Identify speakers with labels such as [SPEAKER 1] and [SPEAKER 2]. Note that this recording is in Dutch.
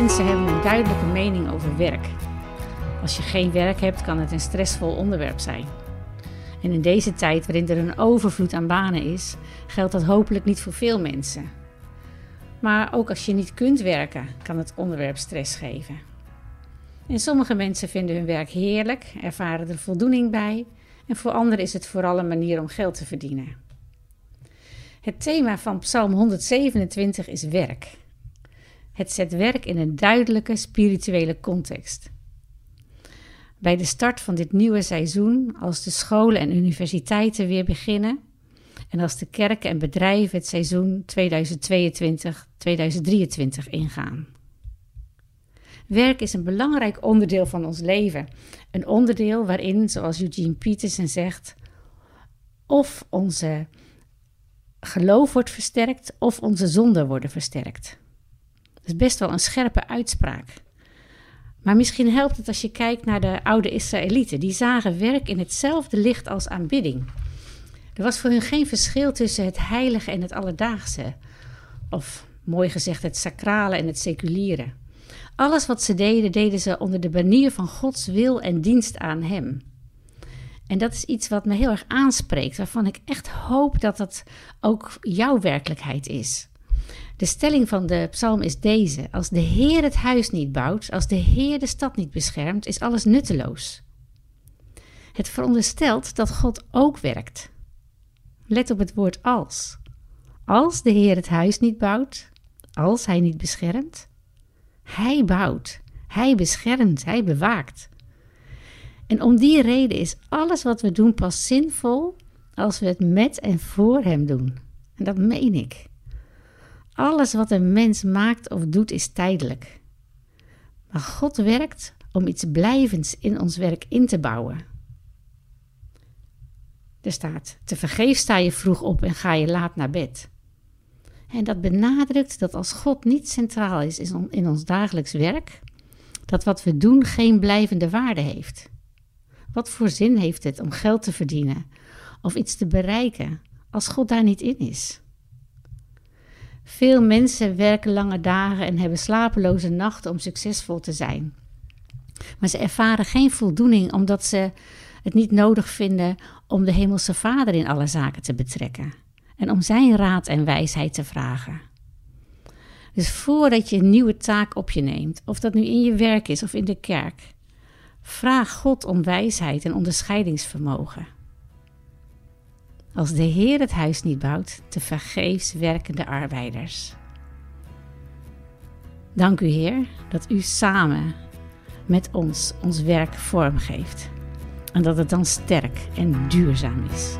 [SPEAKER 1] mensen hebben een duidelijke mening over werk. Als je geen werk hebt, kan het een stressvol onderwerp zijn. En in deze tijd waarin er een overvloed aan banen is, geldt dat hopelijk niet voor veel mensen. Maar ook als je niet kunt werken, kan het onderwerp stress geven. En sommige mensen vinden hun werk heerlijk, ervaren er voldoening bij, en voor anderen is het vooral een manier om geld te verdienen. Het thema van Psalm 127 is werk. Het zet werk in een duidelijke spirituele context. Bij de start van dit nieuwe seizoen, als de scholen en universiteiten weer beginnen en als de kerken en bedrijven het seizoen 2022-2023 ingaan. Werk is een belangrijk onderdeel van ons leven. Een onderdeel waarin, zoals Eugene Peterson zegt, of onze geloof wordt versterkt of onze zonden worden versterkt. Dat is best wel een scherpe uitspraak. Maar misschien helpt het als je kijkt naar de oude Israëlieten. Die zagen werk in hetzelfde licht als aanbidding. Er was voor hun geen verschil tussen het heilige en het alledaagse. Of mooi gezegd, het sacrale en het seculiere. Alles wat ze deden, deden ze onder de banier van Gods wil en dienst aan Hem. En dat is iets wat me heel erg aanspreekt, waarvan ik echt hoop dat dat ook jouw werkelijkheid is. De stelling van de psalm is deze: Als de Heer het huis niet bouwt, als de Heer de stad niet beschermt, is alles nutteloos. Het veronderstelt dat God ook werkt. Let op het woord als. Als de Heer het huis niet bouwt, als Hij niet beschermt, Hij bouwt, Hij beschermt, Hij bewaakt. En om die reden is alles wat we doen pas zinvol als we het met en voor Hem doen. En dat meen ik. Alles wat een mens maakt of doet is tijdelijk. Maar God werkt om iets blijvends in ons werk in te bouwen. Er staat: Te vergeef sta je vroeg op en ga je laat naar bed. En dat benadrukt dat als God niet centraal is in ons dagelijks werk, dat wat we doen geen blijvende waarde heeft. Wat voor zin heeft het om geld te verdienen of iets te bereiken als God daar niet in is? Veel mensen werken lange dagen en hebben slapeloze nachten om succesvol te zijn. Maar ze ervaren geen voldoening omdat ze het niet nodig vinden om de Hemelse Vader in alle zaken te betrekken en om Zijn raad en wijsheid te vragen. Dus voordat je een nieuwe taak op je neemt, of dat nu in je werk is of in de kerk, vraag God om wijsheid en onderscheidingsvermogen. Als de Heer het huis niet bouwt, te vergeefs werkende arbeiders. Dank u Heer dat u samen met ons ons werk vormgeeft en dat het dan sterk en duurzaam is.